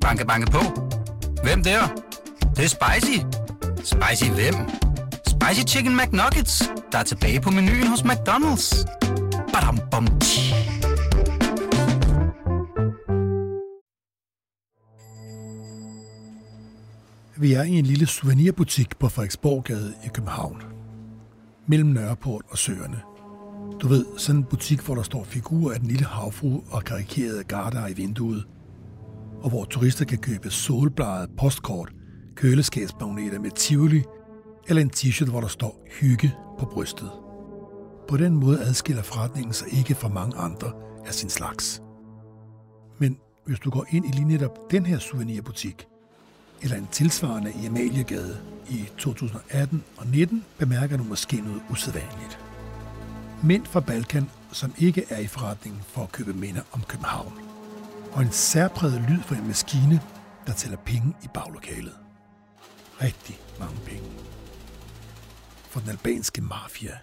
Banke, banke på. Hvem der? Det, det er spicy. Spicy hvem? Spicy Chicken McNuggets, der er tilbage på menuen hos McDonald's. Badum, bom, tji. Vi er i en lille souvenirbutik på Frederiksborggade i København. Mellem Nørreport og Søerne. Du ved, sådan en butik, hvor der står figurer af den lille havfru og karikerede garder i vinduet. Og hvor turister kan købe solbladet postkort, køleskabsmagneter med tivoli eller en t-shirt, hvor der står hygge på brystet. På den måde adskiller forretningen sig ikke fra mange andre af sin slags. Men hvis du går ind i lige netop den her souvenirbutik, eller en tilsvarende i Amaliegade i 2018 og 19, bemærker du måske noget usædvanligt. Mænd fra Balkan, som ikke er i forretningen for at købe minder om København. Og en særpræget lyd fra en maskine, der tæller penge i baglokalet. Rigtig mange penge. For den albanske mafia.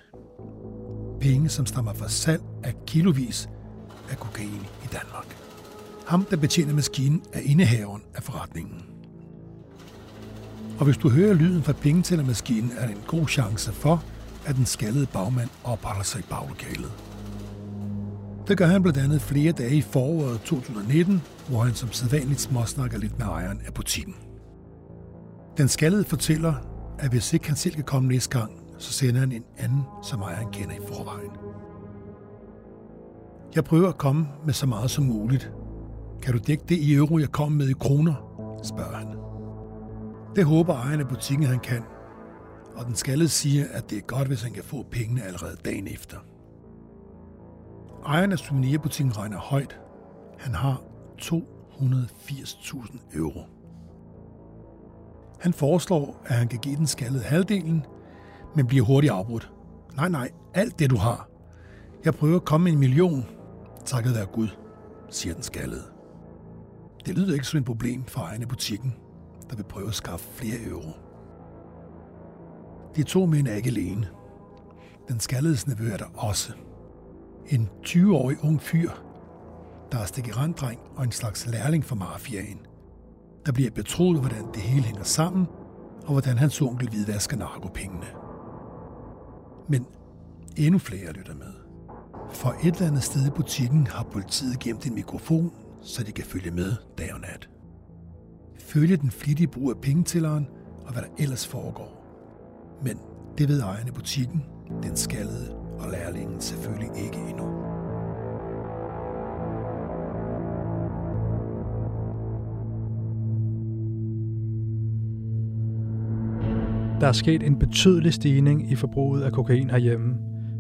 Penge, som stammer fra salg af kilovis af kokain i Danmark. Ham, der betjener maskinen, er indehaveren af forretningen. Og hvis du hører lyden fra pengetællermaskinen, er der en god chance for, at den skaldede bagmand opholder sig i baglokalet. Det gør han blandt andet flere dage i foråret 2019, hvor han som sædvanligt småsnakker lidt med ejeren af butikken. Den skaldede fortæller, at hvis ikke han selv kan komme næste gang, så sender han en anden, som ejeren kender i forvejen. Jeg prøver at komme med så meget som muligt. Kan du dække det i euro, jeg kom med i kroner? spørger han. Det håber ejeren af butikken, han kan. Og den skaldede siger, at det er godt, hvis han kan få pengene allerede dagen efter. Ejeren af souvenirbutikken regner højt. Han har 280.000 euro. Han foreslår, at han kan give den skaldede halvdelen, men bliver hurtigt afbrudt. Nej, nej, alt det du har. Jeg prøver at komme med en million, takket være Gud, siger den skaldede. Det lyder ikke som et problem for ejeren af butikken, der vil prøve at skaffe flere euro. De to mænd er ikke alene. Den skalledes nevø er der også. En 20-årig ung fyr, der er stikkerandreng og en slags lærling for mafiaen, der bliver betroet, hvordan det hele hænger sammen, og hvordan hans onkel hvidvasker narkopengene. Men endnu flere lytter med. For et eller andet sted i butikken har politiet gemt en mikrofon, så de kan følge med dag og nat. Følge den flittige brug af pengetælleren og hvad der ellers foregår. Men det ved ejeren i butikken, den skaldede og lærlingen selvfølgelig ikke endnu. Der er sket en betydelig stigning i forbruget af kokain herhjemme,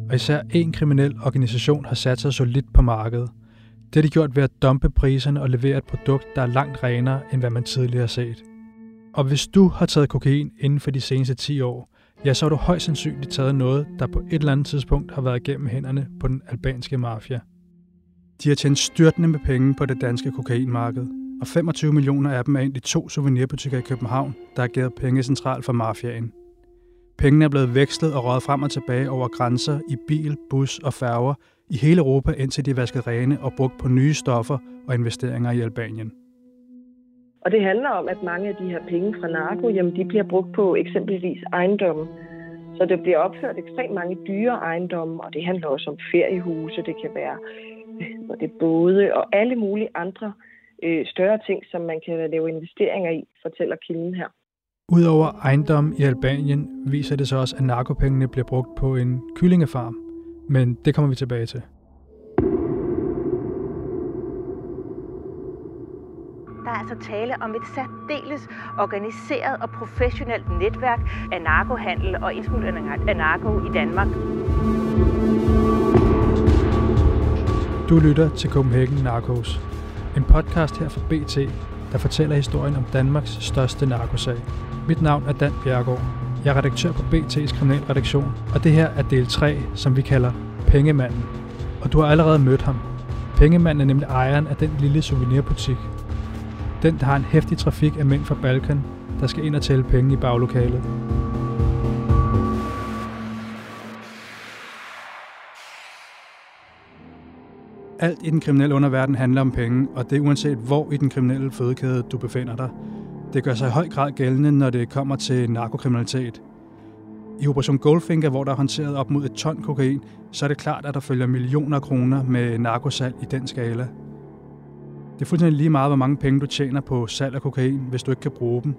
og især en kriminel organisation har sat sig solidt på markedet. Det har de gjort ved at dumpe priserne og levere et produkt, der er langt renere, end hvad man tidligere har set. Og hvis du har taget kokain inden for de seneste 10 år, ja, så har du højst sandsynligt taget noget, der på et eller andet tidspunkt har været gennem hænderne på den albanske mafia. De har tjent styrtende med penge på det danske kokainmarked, og 25 millioner af dem er ind i to souvenirbutikker i København, der har givet penge centralt for mafiaen. Pengene er blevet vekslet og røget frem og tilbage over grænser i bil, bus og færger i hele Europa, indtil de er vasket rene og brugt på nye stoffer og investeringer i Albanien. Og det handler om, at mange af de her penge fra narko, jamen de bliver brugt på eksempelvis ejendomme. Så der bliver opført ekstremt mange dyre ejendomme, og det handler også om feriehuse, det kan være og det både og alle mulige andre øh, større ting, som man kan lave investeringer i, fortæller kilden her. Udover ejendom i Albanien viser det sig også, at narkopengene bliver brugt på en kyllingefarm. Men det kommer vi tilbage til. Er altså tale om et særdeles organiseret og professionelt netværk af narkohandel og indsmugling af narko i Danmark. Du lytter til Copenhagen Narcos, en podcast her fra BT, der fortæller historien om Danmarks største narkosag. Mit navn er Dan Bjergård. Jeg er redaktør på BT's kriminalredaktion, og det her er del 3, som vi kalder Pengemanden. Og du har allerede mødt ham. Pengemanden er nemlig ejeren af den lille souvenirbutik. Den, der har en hæftig trafik af mænd fra Balkan, der skal ind og tælle penge i baglokalet. Alt i den kriminelle underverden handler om penge, og det er uanset hvor i den kriminelle fødekæde du befinder dig. Det gør sig i høj grad gældende, når det kommer til narkokriminalitet. I Operation Goldfinger, hvor der er håndteret op mod et ton kokain, så er det klart, at der følger millioner kroner med narkosalg i den skala. Det er fuldstændig lige meget, hvor mange penge du tjener på salg af kokain, hvis du ikke kan bruge dem.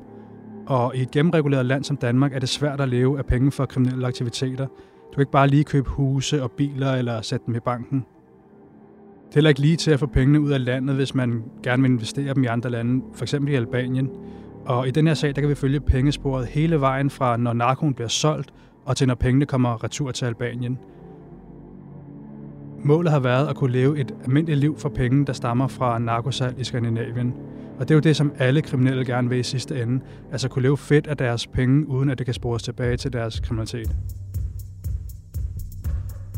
Og i et gennemreguleret land som Danmark er det svært at leve af penge for kriminelle aktiviteter. Du kan ikke bare lige købe huse og biler eller sætte dem i banken. Det er heller ikke lige til at få pengene ud af landet, hvis man gerne vil investere dem i andre lande, f.eks. i Albanien. Og i den her sag, der kan vi følge pengesporet hele vejen fra, når narkoen bliver solgt, og til når pengene kommer retur til Albanien. Målet har været at kunne leve et almindeligt liv for penge, der stammer fra narkosalg i Skandinavien. Og det er jo det, som alle kriminelle gerne vil i sidste ende. Altså kunne leve fedt af deres penge, uden at det kan spores tilbage til deres kriminalitet.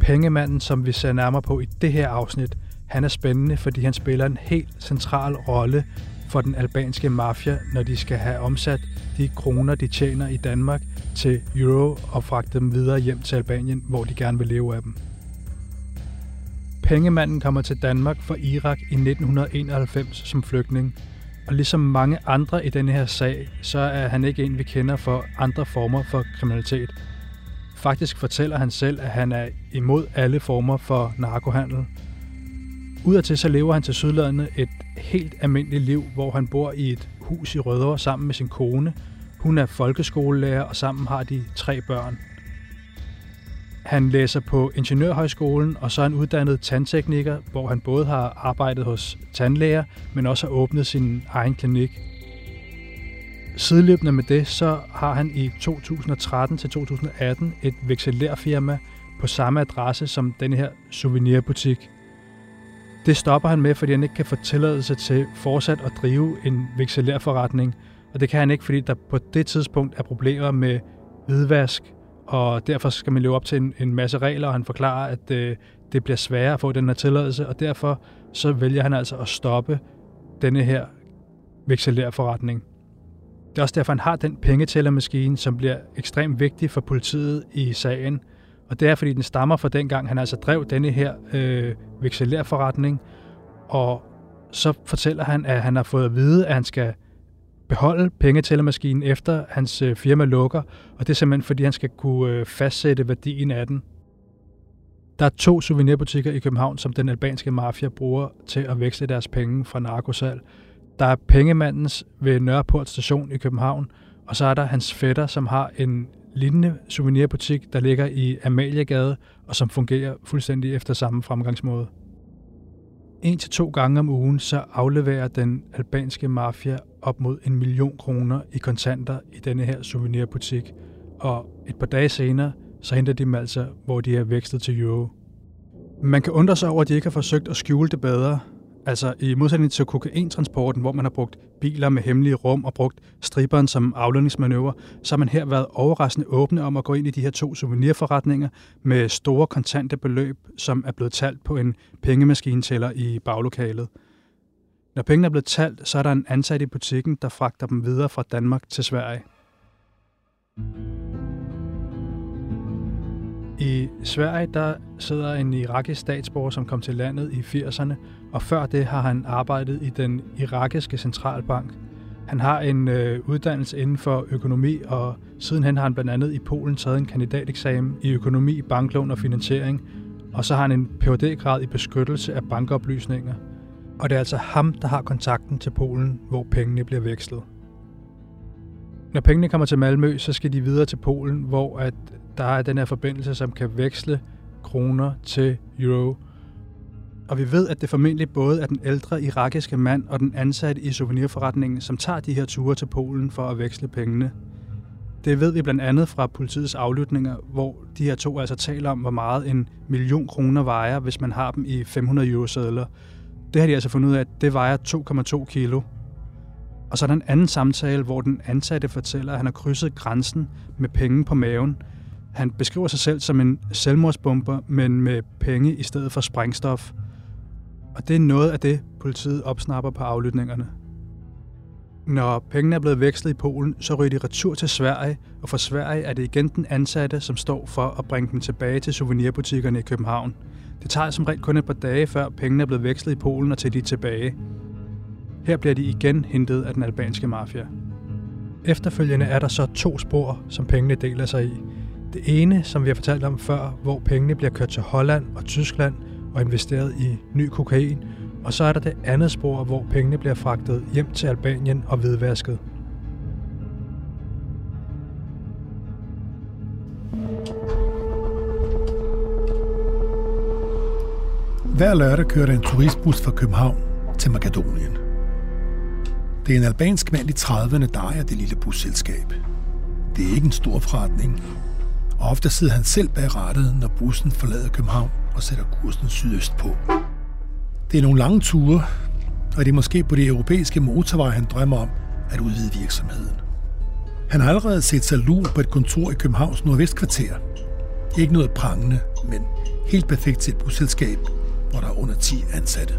Pengemanden, som vi ser nærmere på i det her afsnit, han er spændende, fordi han spiller en helt central rolle for den albanske mafia, når de skal have omsat de kroner, de tjener i Danmark til euro og fragte dem videre hjem til Albanien, hvor de gerne vil leve af dem. Pengemanden kommer til Danmark fra Irak i 1991 som flygtning, og ligesom mange andre i denne her sag, så er han ikke en, vi kender for andre former for kriminalitet. Faktisk fortæller han selv, at han er imod alle former for narkohandel. Udadtil så lever han til sydlandet et helt almindeligt liv, hvor han bor i et hus i Rødovre sammen med sin kone. Hun er folkeskolelærer, og sammen har de tre børn. Han læser på Ingeniørhøjskolen, og så er han uddannet tandtekniker, hvor han både har arbejdet hos tandlæger, men også har åbnet sin egen klinik. Sideløbende med det, så har han i 2013 til 2018 et vekselærfirma på samme adresse som den her souvenirbutik. Det stopper han med, fordi han ikke kan få tilladelse til fortsat at drive en vekselærforretning, og det kan han ikke, fordi der på det tidspunkt er problemer med hvidvask og derfor skal man leve op til en, en masse regler, og han forklarer, at øh, det bliver sværere at få den her tilladelse, og derfor så vælger han altså at stoppe denne her vekselærforretning. Det er også derfor, han har den pengetællermaskine, som bliver ekstremt vigtig for politiet i sagen, og det er, fordi den stammer fra dengang, han altså drev denne her øh, vekselærforretning, og så fortæller han, at han har fået at vide, at han skal beholde pengetællermaskinen efter hans øh, firma lukker, og det er simpelthen fordi, han skal kunne øh, fastsætte værdien af den. Der er to souvenirbutikker i København, som den albanske mafia bruger til at veksle deres penge fra narkosal. Der er Pengemandens ved Nørreport station i København, og så er der hans fætter, som har en lignende souvenirbutik, der ligger i Amaliegade, og som fungerer fuldstændig efter samme fremgangsmåde. En til to gange om ugen så afleverer den albanske mafia op mod en million kroner i kontanter i denne her souvenirbutik, og et par dage senere så henter de dem altså, hvor de er vækstet til euro. Man kan undre sig over, at de ikke har forsøgt at skjule det bedre, Altså i modsætning til kokaintransporten, hvor man har brugt biler med hemmelige rum og brugt striberen som aflønningsmanøvre, så har man her været overraskende åbne om at gå ind i de her to souvenirforretninger med store kontante beløb, som er blevet talt på en pengemaskinetæller i baglokalet. Når pengene er blevet talt, så er der en ansat i butikken, der fragter dem videre fra Danmark til Sverige. I Sverige der sidder en irakisk statsborger, som kom til landet i 80'erne, og før det har han arbejdet i den irakiske centralbank. Han har en øh, uddannelse inden for økonomi, og sidenhen har han blandt andet i Polen taget en kandidateksamen i økonomi, banklån og finansiering, og så har han en Ph.D.-grad i beskyttelse af bankoplysninger. Og det er altså ham, der har kontakten til Polen, hvor pengene bliver vekslet. Når pengene kommer til Malmø, så skal de videre til Polen, hvor at der er den her forbindelse, som kan veksle kroner til euro. Og vi ved, at det formentlig både er den ældre irakiske mand og den ansatte i souvenirforretningen, som tager de her ture til Polen for at veksle pengene. Det ved vi blandt andet fra politiets aflytninger, hvor de her to altså taler om, hvor meget en million kroner vejer, hvis man har dem i 500 euro sædler. Det har de altså fundet ud af, at det vejer 2,2 kilo. Og så er der en anden samtale, hvor den ansatte fortæller, at han har krydset grænsen med penge på maven – han beskriver sig selv som en selvmordsbomber, men med penge i stedet for sprængstof. Og det er noget af det, politiet opsnapper på aflytningerne. Når pengene er blevet vekslet i Polen, så ryger de retur til Sverige, og for Sverige er det igen den ansatte, som står for at bringe dem tilbage til souvenirbutikkerne i København. Det tager som regel kun et par dage, før pengene er blevet vekslet i Polen og til de tilbage. Her bliver de igen hentet af den albanske mafia. Efterfølgende er der så to spor, som pengene deler sig i. Det ene, som vi har fortalt om før, hvor pengene bliver kørt til Holland og Tyskland og investeret i ny kokain, og så er der det andet spor, hvor pengene bliver fragtet hjem til Albanien og hvidvasket. Hver lørdag kører der en turistbus fra København til Makedonien. Det er en albansk mand i 30'erne, der ejer det lille busselskab. Det er ikke en stor forretning, og ofte sidder han selv bag rattet, når bussen forlader København og sætter kursen sydøst på. Det er nogle lange ture, og det er måske på de europæiske motorveje, han drømmer om at udvide virksomheden. Han har allerede set sig lur på et kontor i Københavns Nordvestkvarter. Ikke noget prangende, men helt perfekt til et busselskab, hvor der er under 10 ansatte.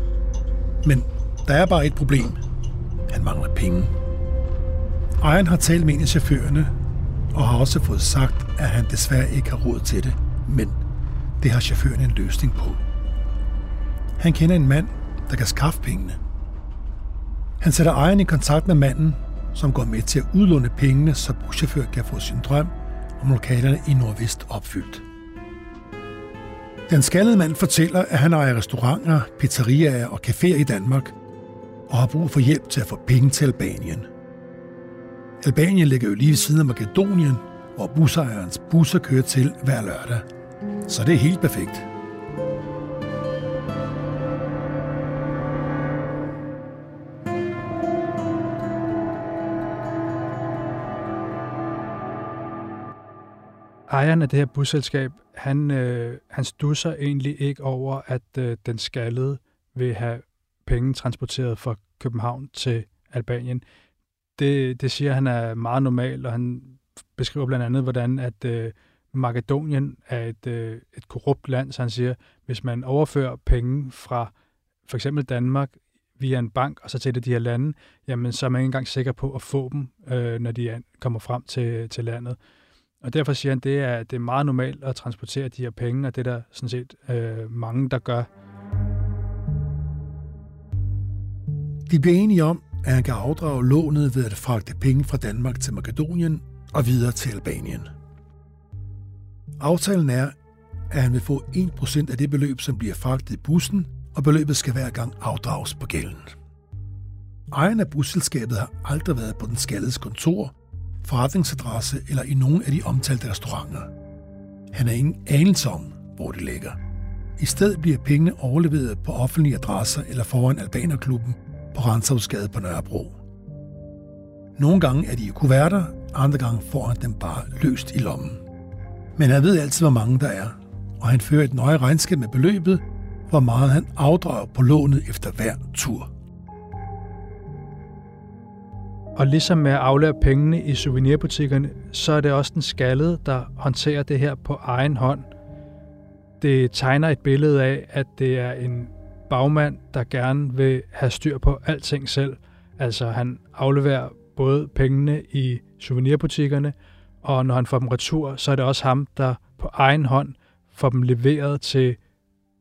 Men der er bare et problem. Han mangler penge. Ejeren har talt med en af chaufførerne, og har også fået sagt, at han desværre ikke har råd til det, men det har chaufføren en løsning på. Han kender en mand, der kan skaffe pengene. Han sætter ejeren i kontakt med manden, som går med til at udlåne pengene, så buschauffør kan få sin drøm om lokalerne i Nordvest opfyldt. Den skaldede mand fortæller, at han ejer restauranter, pizzeriaer og caféer i Danmark, og har brug for hjælp til at få penge til Albanien. Albanien ligger jo lige ved siden af Makedonien, hvor busejerens busser kører til hver lørdag. Så det er helt perfekt. Ejeren af det her busselskab, han, øh, han stusser egentlig ikke over, at øh, den skaldede vil have penge transporteret fra København til Albanien. Det, det siger han er meget normalt, og han beskriver blandt andet, hvordan at øh, Makedonien er et, øh, et korrupt land, så han siger, hvis man overfører penge fra for eksempel Danmark via en bank, og så til de her lande, jamen så er man ikke engang sikker på at få dem, øh, når de kommer frem til, til landet. Og derfor siger han, det er, det er meget normalt at transportere de her penge, og det er der sådan set øh, mange, der gør. De bliver enige om, at han kan afdrage lånet ved at fragte penge fra Danmark til Makedonien og videre til Albanien. Aftalen er, at han vil få 1% af det beløb, som bliver fragtet i bussen, og beløbet skal hver gang afdrages på gælden. Ejeren af busselskabet har aldrig været på den skaldes kontor, forretningsadresse eller i nogen af de omtalte restauranter. Han har ingen anelse om, hvor det ligger. I stedet bliver pengene overleveret på offentlige adresser eller foran Albanerklubben på Renshavsgade på Nørrebro. Nogle gange er de i kuverter, andre gange får han dem bare løst i lommen. Men han ved altid, hvor mange der er, og han fører et nøje regnskab med beløbet, hvor meget han afdrager på lånet efter hver tur. Og ligesom med at aflære pengene i souvenirbutikkerne, så er det også den skaldede, der håndterer det her på egen hånd. Det tegner et billede af, at det er en bagmand, der gerne vil have styr på alting selv. Altså han afleverer både pengene i souvenirbutikkerne, og når han får dem retur, så er det også ham, der på egen hånd får dem leveret til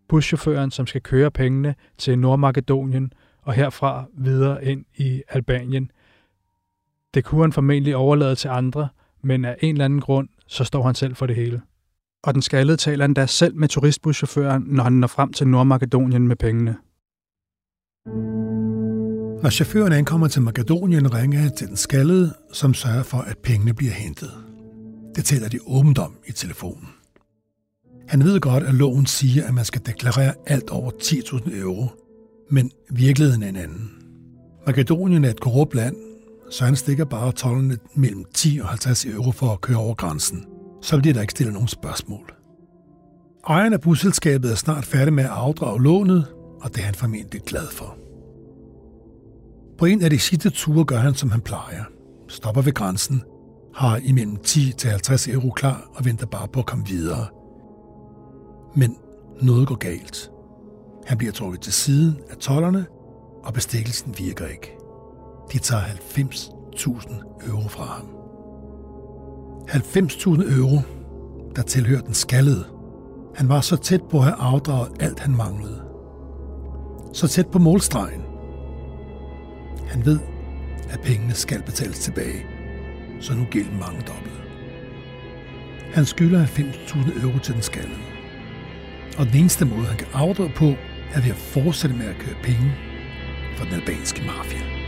buschaufføren, som skal køre pengene til Nordmakedonien og herfra videre ind i Albanien. Det kunne han formentlig overlade til andre, men af en eller anden grund, så står han selv for det hele. Og den skaldede taler endda selv med turistbuschaufføren, når han når frem til Nordmakedonien med pengene. Når chaufføren ankommer til Makedonien, ringer han til den skaldede, som sørger for, at pengene bliver hentet. Det taler de åbent om i telefonen. Han ved godt, at loven siger, at man skal deklarere alt over 10.000 euro, men virkeligheden er en anden. Makedonien er et korrupt land, så han stikker bare tollerne mellem 10 og 50 euro for at køre over grænsen. Så bliver der ikke stillet nogen spørgsmål. Ejeren af busselskabet er snart færdig med at afdrage lånet, og det er han formentlig glad for. På en af de sidste ture gør han, som han plejer. Stopper ved grænsen, har imellem 10 til 50 euro klar og venter bare på at komme videre. Men noget går galt. Han bliver trukket til siden af tollerne, og bestikkelsen virker ikke. De tager 90.000 euro fra ham. 90.000 euro, der tilhører den skaldede. Han var så tæt på at have afdraget alt, han manglede. Så tæt på målstregen. Han ved, at pengene skal betales tilbage, så nu gælder mange dobbelt. Han skylder 90.000 euro til den skaldede. Og den eneste måde, han kan afdrage på, er ved at fortsætte med at køre penge for den albanske mafia.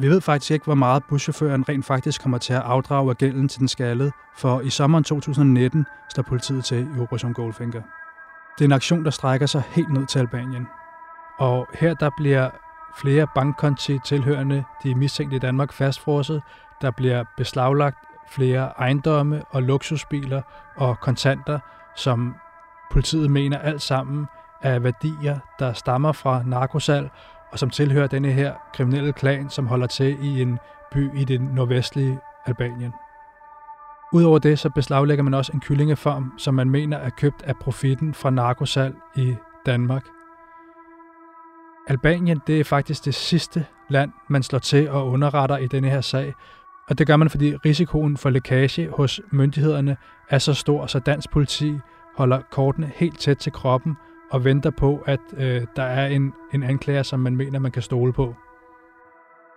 Vi ved faktisk ikke, hvor meget buschaufføren rent faktisk kommer til at afdrage af gælden til den skaldede, for i sommeren 2019 står politiet til i Operation Goldfinger. Det er en aktion, der strækker sig helt ned til Albanien. Og her der bliver flere bankkonti tilhørende de mistænkte i Danmark fastfrosset. Der bliver beslaglagt flere ejendomme og luksusbiler og kontanter, som politiet mener alt sammen er værdier, der stammer fra narkosal og som tilhører denne her kriminelle klan, som holder til i en by i det nordvestlige Albanien. Udover det, så beslaglægger man også en kyllingefarm, som man mener er købt af profitten fra narkosal i Danmark. Albanien, det er faktisk det sidste land, man slår til og underretter i denne her sag, og det gør man, fordi risikoen for lækage hos myndighederne er så stor, så dansk politi holder kortene helt tæt til kroppen og venter på, at øh, der er en, en anklager, som man mener, man kan stole på.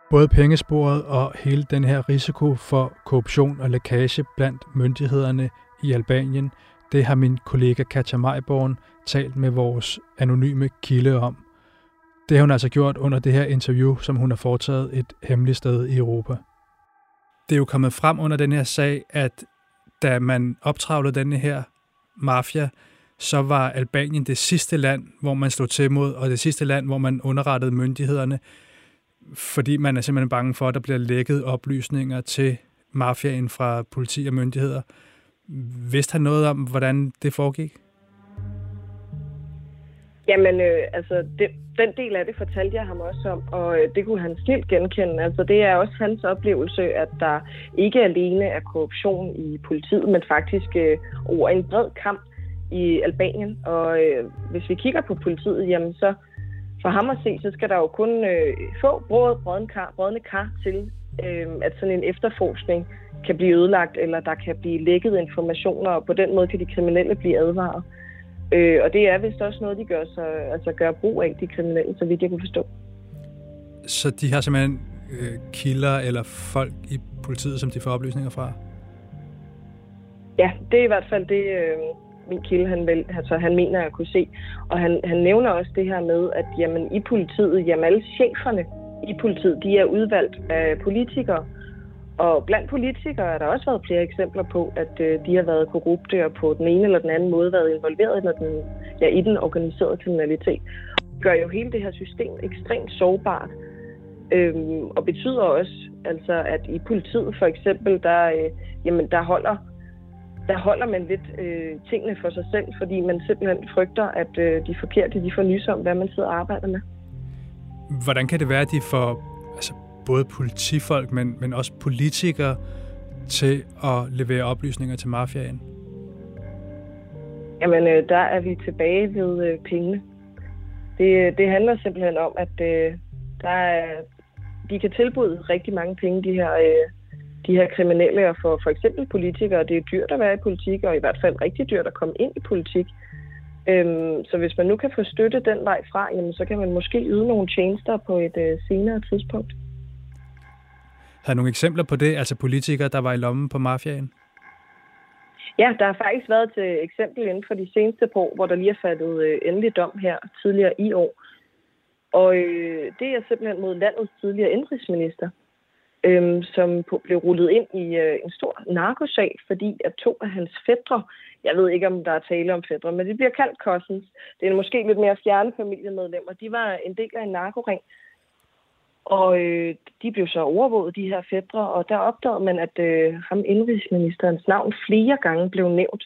Både pengesporet og hele den her risiko for korruption og lækage blandt myndighederne i Albanien, det har min kollega Katja Majborn talt med vores anonyme kilde om. Det har hun altså gjort under det her interview, som hun har foretaget et hemmeligt sted i Europa. Det er jo kommet frem under den her sag, at da man optravlede denne her mafia, så var Albanien det sidste land, hvor man slog til mod, og det sidste land, hvor man underrettede myndighederne, fordi man er simpelthen bange for, at der bliver lækket oplysninger til mafiaen fra politi og myndigheder. Vidste han noget om, hvordan det foregik? Jamen, øh, altså, det, den del af det fortalte jeg ham også om, og øh, det kunne han snilt genkende. Altså, det er også hans oplevelse, at der ikke alene er korruption i politiet, men faktisk øh, over en bred kamp i Albanien. Og øh, hvis vi kigger på politiet, jamen så for ham at se, så skal der jo kun øh, få brødende kar, brødende kar til, øh, at sådan en efterforskning kan blive ødelagt, eller der kan blive lækket informationer, og på den måde kan de kriminelle blive advaret. Øh, og det er vist også noget, de gør, så, altså gør brug af, de kriminelle, så vidt jeg kunne forstå. Så de har simpelthen øh, kilder eller folk i politiet, som de får oplysninger fra? Ja, det er i hvert fald det, øh, min kilde, han, vel, altså, han mener at kunne se. Og han, han nævner også det her med, at jamen, i politiet, jamen alle cheferne i politiet, de er udvalgt af politikere. Og blandt politikere er der også været flere eksempler på, at øh, de har været korrupte og på den ene eller den anden måde været involveret i den, ja, i den organiserede kriminalitet. Det gør jo hele det her system ekstremt sårbart. Øhm, og betyder også, altså, at i politiet for eksempel, der, øh, jamen, der holder der holder man lidt øh, tingene for sig selv, fordi man simpelthen frygter, at øh, de forkerte de får nys om, hvad man sidder og arbejder med. Hvordan kan det være, at de får altså, både politifolk, men, men også politikere til at levere oplysninger til mafiaen? Jamen, øh, der er vi tilbage ved øh, pengene. Det, det handler simpelthen om, at øh, der er, de kan tilbyde rigtig mange penge, de her øh, de her kriminelle og for for eksempel politikere. Det er dyrt at være i politik, og i hvert fald rigtig dyrt at komme ind i politik. Øhm, så hvis man nu kan få støtte den vej fra, jamen, så kan man måske yde nogle tjenester på et øh, senere tidspunkt. Har du nogle eksempler på det, altså politikere, der var i lommen på mafiaen? Ja, der har faktisk været til eksempel inden for de seneste par år, hvor der lige er fattet øh, endelig dom her tidligere i år. Og øh, det er simpelthen mod landets tidligere indrigsminister øhm, som på, blev rullet ind i øh, en stor narkosag, fordi at to af hans fædre, jeg ved ikke om der er tale om fædre, men de bliver kaldt cousins, det er måske lidt mere fjerne familiemedlemmer, de var en del af en narkoring, og øh, de blev så overvåget, de her fædre, og der opdagede man, at øh, ham indrigsministerens navn flere gange blev nævnt.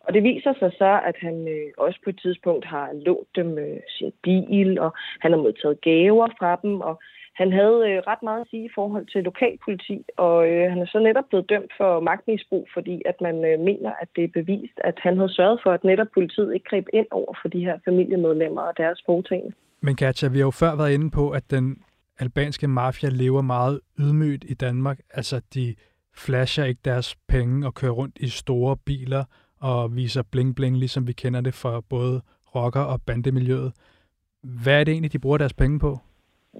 Og det viser sig så, at han øh, også på et tidspunkt har lånt dem øh, sin bil, og han har modtaget gaver fra dem, og han havde øh, ret meget at sige i forhold til lokalpoliti, og øh, han er så netop blevet dømt for magtmisbrug, fordi at man øh, mener, at det er bevist, at han havde sørget for, at netop politiet ikke greb ind over for de her familiemedlemmer og deres foretagende. Men Katja, vi har jo før været inde på, at den albanske mafia lever meget ydmygt i Danmark. Altså, de flasher ikke deres penge og kører rundt i store biler og viser bling-bling, ligesom vi kender det fra både rocker- og bandemiljøet. Hvad er det egentlig, de bruger deres penge på?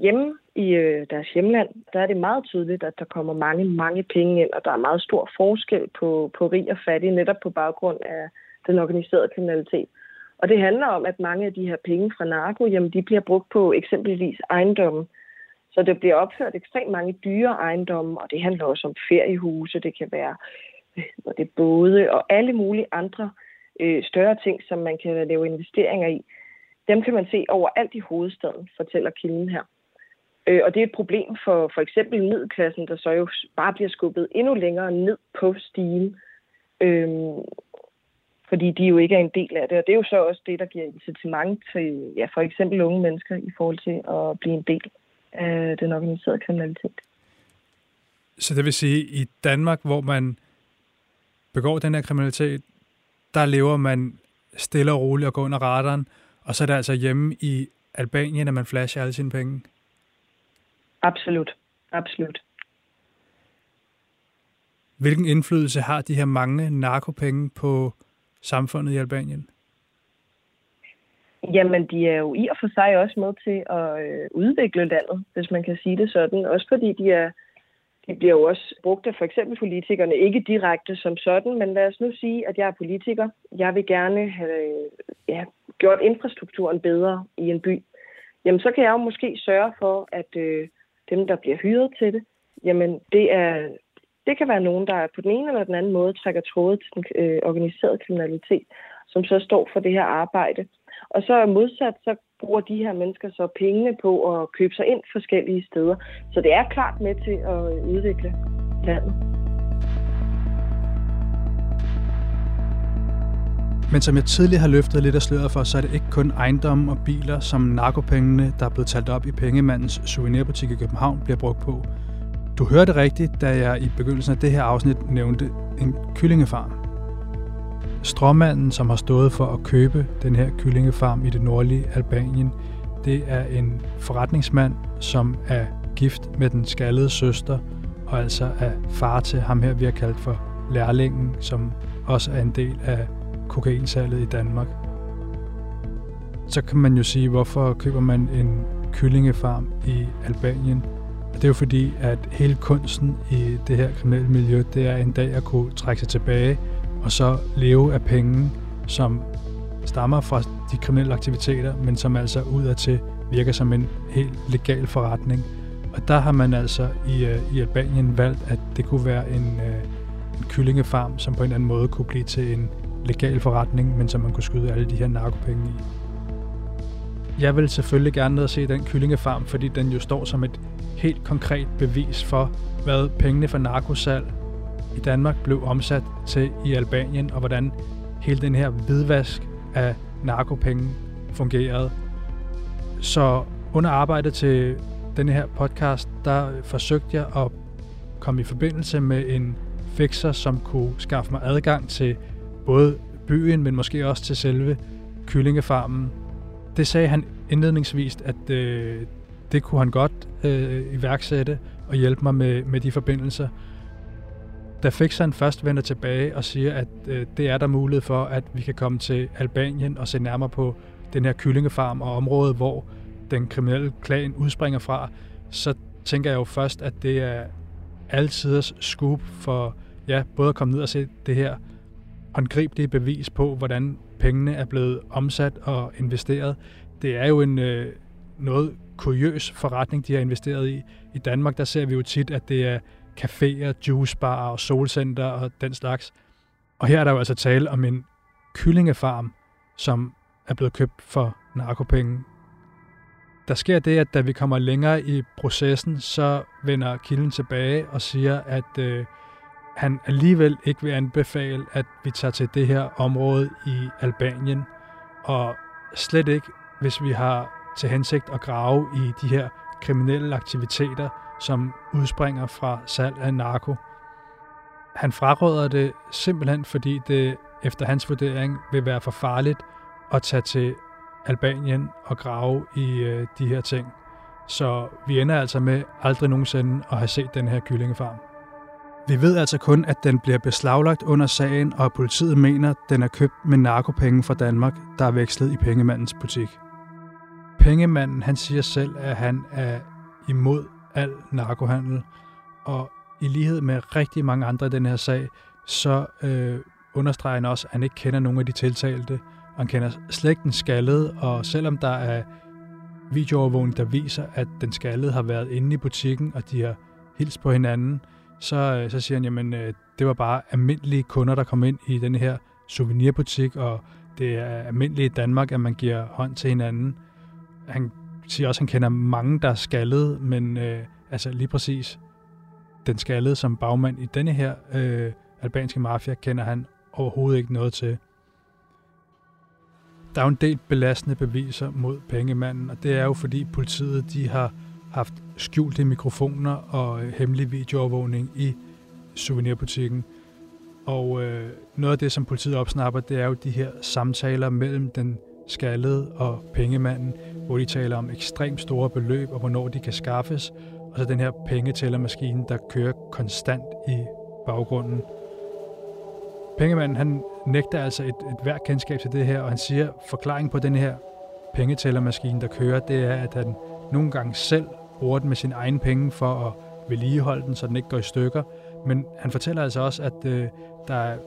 Hjemme i øh, deres hjemland, der er det meget tydeligt, at der kommer mange, mange penge ind, og der er meget stor forskel på, på rig og fattig, netop på baggrund af den organiserede kriminalitet. Og det handler om, at mange af de her penge fra narko, jamen de bliver brugt på eksempelvis ejendomme. Så det bliver opført ekstremt mange dyre ejendomme, og det handler også om feriehuse, det kan være og det både og alle mulige andre øh, større ting, som man kan lave investeringer i. Dem kan man se overalt i hovedstaden, fortæller kilden her. Øh, og det er et problem for for eksempel middelklassen, der så jo bare bliver skubbet endnu længere ned på stigen. Øh, fordi de jo ikke er en del af det. Og det er jo så også det, der giver incitament til ja, for eksempel unge mennesker i forhold til at blive en del af den organiserede kriminalitet. Så det vil sige, at i Danmark, hvor man begår den her kriminalitet, der lever man stille og roligt og går under radaren, og så er det altså hjemme i Albanien, at man flasher alle sine penge? Absolut. Absolut. Hvilken indflydelse har de her mange narkopenge på samfundet i Albanien? Jamen, de er jo i og for sig også med til at øh, udvikle landet, hvis man kan sige det sådan. Også fordi de er de bliver jo også brugt af for eksempel politikerne, ikke direkte som sådan, men lad os nu sige, at jeg er politiker. Jeg vil gerne have ja, gjort infrastrukturen bedre i en by. Jamen, så kan jeg jo måske sørge for, at øh, dem, der bliver hyret til det, jamen, det, er, det kan være nogen, der på den ene eller den anden måde trækker tråde til den øh, organiserede kriminalitet, som så står for det her arbejde. Og så modsat, så bruger de her mennesker så pengene på at købe sig ind forskellige steder. Så det er klart med til at udvikle landet. Men som jeg tidligere har løftet lidt af sløret for, så er det ikke kun ejendomme og biler, som narkopengene, der er blevet talt op i Pengemandens souvenirbutik i København, bliver brugt på. Du hørte rigtigt, da jeg i begyndelsen af det her afsnit nævnte en kyllingefarm. Stråmanden, som har stået for at købe den her kyllingefarm i det nordlige Albanien, det er en forretningsmand, som er gift med den skaldede søster, og altså er far til ham her, vi har kaldt for lærlingen, som også er en del af kokainsalget i Danmark. Så kan man jo sige, hvorfor køber man en kyllingefarm i Albanien? det er jo fordi, at hele kunsten i det her kriminelle miljø, det er en dag at kunne trække sig tilbage og så leve af penge, som stammer fra de kriminelle aktiviteter, men som altså udadtil virker som en helt legal forretning. Og der har man altså i, øh, i Albanien valgt, at det kunne være en, øh, en kyllingefarm, som på en eller anden måde kunne blive til en legal forretning, men som man kunne skyde alle de her narkopenge i. Jeg vil selvfølgelig gerne ned og se den kyllingefarm, fordi den jo står som et helt konkret bevis for, hvad pengene fra narkosal i Danmark blev omsat til i Albanien, og hvordan hele den her hvidvask af narkopenge fungerede. Så under arbejdet til denne her podcast, der forsøgte jeg at komme i forbindelse med en fixer, som kunne skaffe mig adgang til både byen, men måske også til selve kyllingefarmen. Det sagde han indledningsvis, at øh, det kunne han godt øh, iværksætte og hjælpe mig med, med de forbindelser. Da Fixeren først vender tilbage og siger, at øh, det er der mulighed for, at vi kan komme til Albanien og se nærmere på den her kyllingefarm og området, hvor den kriminelle klan udspringer fra, så tænker jeg jo først, at det er altiders scoop for ja, både at komme ned og se det her håndgribelige bevis på, hvordan pengene er blevet omsat og investeret. Det er jo en øh, noget kuriøs forretning, de har investeret i. I Danmark, der ser vi jo tit, at det er caféer, juicebar og solcenter og den slags. Og her er der jo altså tale om en kyllingefarm, som er blevet købt for narkopenge. Der sker det, at da vi kommer længere i processen, så vender kilden tilbage og siger, at øh, han alligevel ikke vil anbefale, at vi tager til det her område i Albanien, og slet ikke, hvis vi har til hensigt at grave i de her kriminelle aktiviteter, som udspringer fra salg af narko. Han fraråder det simpelthen, fordi det efter hans vurdering vil være for farligt at tage til Albanien og grave i øh, de her ting. Så vi ender altså med aldrig nogensinde at have set den her kyllingefarm. Vi ved altså kun, at den bliver beslaglagt under sagen, og politiet mener, at den er købt med narkopenge fra Danmark, der er vekslet i pengemandens butik. Pengemanden han siger selv, at han er imod al narkohandel, og i lighed med rigtig mange andre i den her sag, så øh, understreger han også, at han ikke kender nogen af de tiltalte, han kender slægten ikke skaldede, og selvom der er videoovervågning, der viser, at den skaldede har været inde i butikken, og de har hilst på hinanden, øh, så øh, så siger han, jamen øh, det var bare almindelige kunder, der kom ind i den her souvenirbutik, og det er almindeligt i Danmark, at man giver hånd til hinanden. Han siger også, at han kender mange, der er skaldet, men øh, altså lige præcis den skaldede som bagmand i denne her øh, albanske mafia, kender han overhovedet ikke noget til. Der er jo en del belastende beviser mod pengemanden, og det er jo fordi politiet de har haft skjulte mikrofoner og øh, hemmelig videoovervågning i souvenirbutikken. Og øh, noget af det, som politiet opsnapper, det er jo de her samtaler mellem den skaldede og pengemanden, hvor de taler om ekstremt store beløb og hvornår de kan skaffes, og så den her pengetællermaskine, der kører konstant i baggrunden. Pengemanden han nægter altså et, et hvert kendskab til det her, og han siger, at forklaringen på den her pengetællermaskine, der kører, det er, at han nogle gange selv bruger den med sin egne penge for at vedligeholde den, så den ikke går i stykker. Men han fortæller altså også, at øh, der er,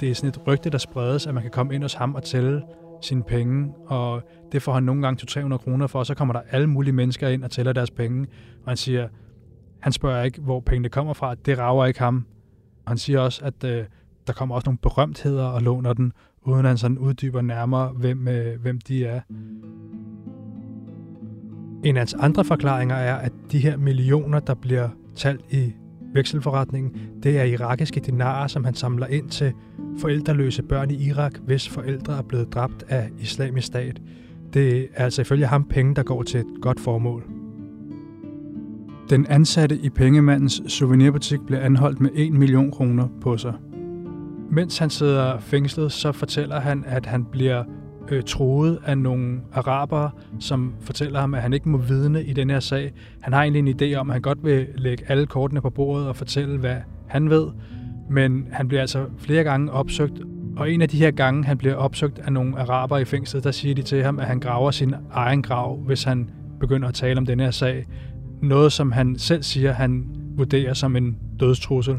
det er sådan et rygte, der spredes, at man kan komme ind hos ham og tælle sine penge, og det får han nogle gange 200-300 kroner for, og så kommer der alle mulige mennesker ind og tæller deres penge, og han siger, han spørger ikke, hvor pengene kommer fra, det rager ikke ham. Og han siger også, at øh, der kommer også nogle berømtheder og låner den, uden at han sådan uddyber nærmere, hvem, øh, hvem de er. En af hans andre forklaringer er, at de her millioner, der bliver talt i vekselforretningen, det er irakiske dinarer, som han samler ind til forældreløse børn i Irak, hvis forældre er blevet dræbt af islamisk stat. Det er altså ifølge ham penge, der går til et godt formål. Den ansatte i pengemandens souvenirbutik blev anholdt med 1 million kroner på sig. Mens han sidder fængslet, så fortæller han, at han bliver øh, troet af nogle arabere, som fortæller ham, at han ikke må vidne i den her sag. Han har egentlig en idé om, at han godt vil lægge alle kortene på bordet og fortælle, hvad han ved, men han bliver altså flere gange opsøgt, og en af de her gange, han bliver opsøgt af nogle arabere i fængslet, der siger de til ham, at han graver sin egen grav, hvis han begynder at tale om den her sag. Noget, som han selv siger, han vurderer som en dødstrussel.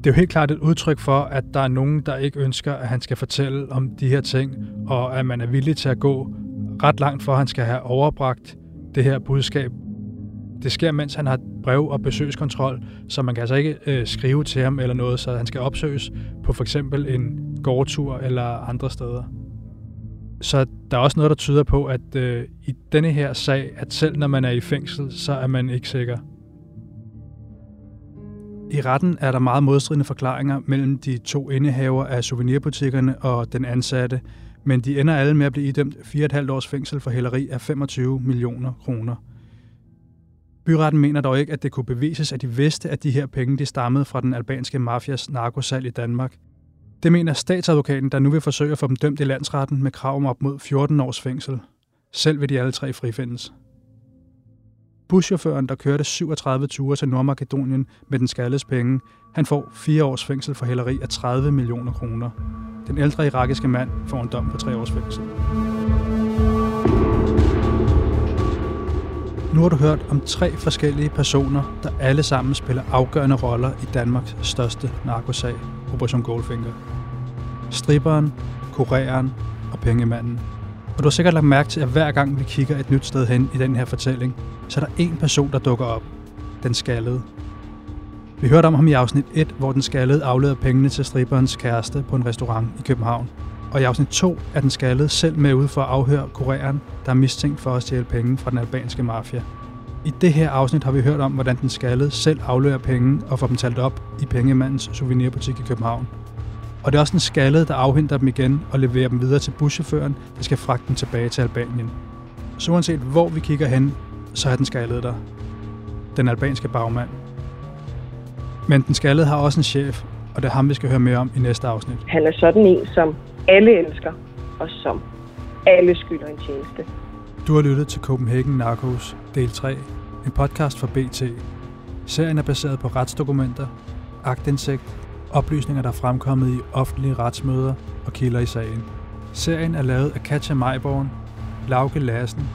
Det er jo helt klart et udtryk for, at der er nogen, der ikke ønsker, at han skal fortælle om de her ting, og at man er villig til at gå ret langt for, at han skal have overbragt det her budskab. Det sker, mens han har brev- og besøgskontrol, så man kan altså ikke øh, skrive til ham eller noget, så han skal opsøges på for eksempel en gårdtur eller andre steder. Så der er også noget, der tyder på, at øh, i denne her sag, at selv når man er i fængsel, så er man ikke sikker. I retten er der meget modstridende forklaringer mellem de to indehaver af souvenirbutikkerne og den ansatte, men de ender alle med at blive idømt 4,5 års fængsel for hæleri af 25 millioner kroner. Byretten mener dog ikke, at det kunne bevises, at de vidste, at de her penge de stammede fra den albanske mafias narkosal i Danmark. Det mener statsadvokaten, der nu vil forsøge at få dem dømt i landsretten med krav om op mod 14 års fængsel. Selv vil de alle tre frifindes. Buschaufføren, der kørte 37 ture til Nordmakedonien med den skaldes penge, han får fire års fængsel for hæleri af 30 millioner kroner. Den ældre irakiske mand får en dom på tre års fængsel. Nu har du hørt om tre forskellige personer, der alle sammen spiller afgørende roller i Danmarks største narkosag, Operation Goldfinger. Stripperen, kureren og pengemanden. Og du har sikkert lagt mærke til, at hver gang vi kigger et nyt sted hen i den her fortælling, så er der en person, der dukker op. Den skaldede. Vi hørte om ham i afsnit 1, hvor den skaldede afleder pengene til striberens kæreste på en restaurant i København. Og i afsnit 2 er den skaldede selv med ude for at afhøre kureren, der er mistænkt for at stjæle penge fra den albanske mafia. I det her afsnit har vi hørt om, hvordan den skaldede selv aflører penge og får dem talt op i pengemandens souvenirbutik i København. Og det er også den skaldede, der afhenter dem igen og leverer dem videre til buschaufføren, der skal fragte dem tilbage til Albanien. Så uanset hvor vi kigger hen, så er den skaldede der. Den albanske bagmand. Men den skaldede har også en chef, og det er ham, vi skal høre mere om i næste afsnit. Han er sådan en, som alle elsker, og som Alle skylder en tjeneste. Du har lyttet til Copenhagen Narcos, del 3, en podcast fra BT. Serien er baseret på retsdokumenter, agtindsigt, oplysninger, der er fremkommet i offentlige retsmøder og kilder i sagen. Serien er lavet af Katja Majborn, Lauke Lassen,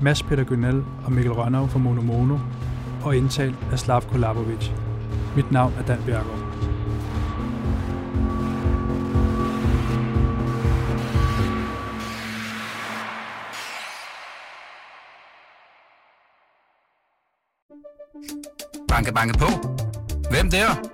Mads Peter Gynel og Mikkel Rønnow fra Mono Mono, og indtalt af Slavko Labovic. Mit navn er Dan Bjergaard. Banke, banke på. Hvem der?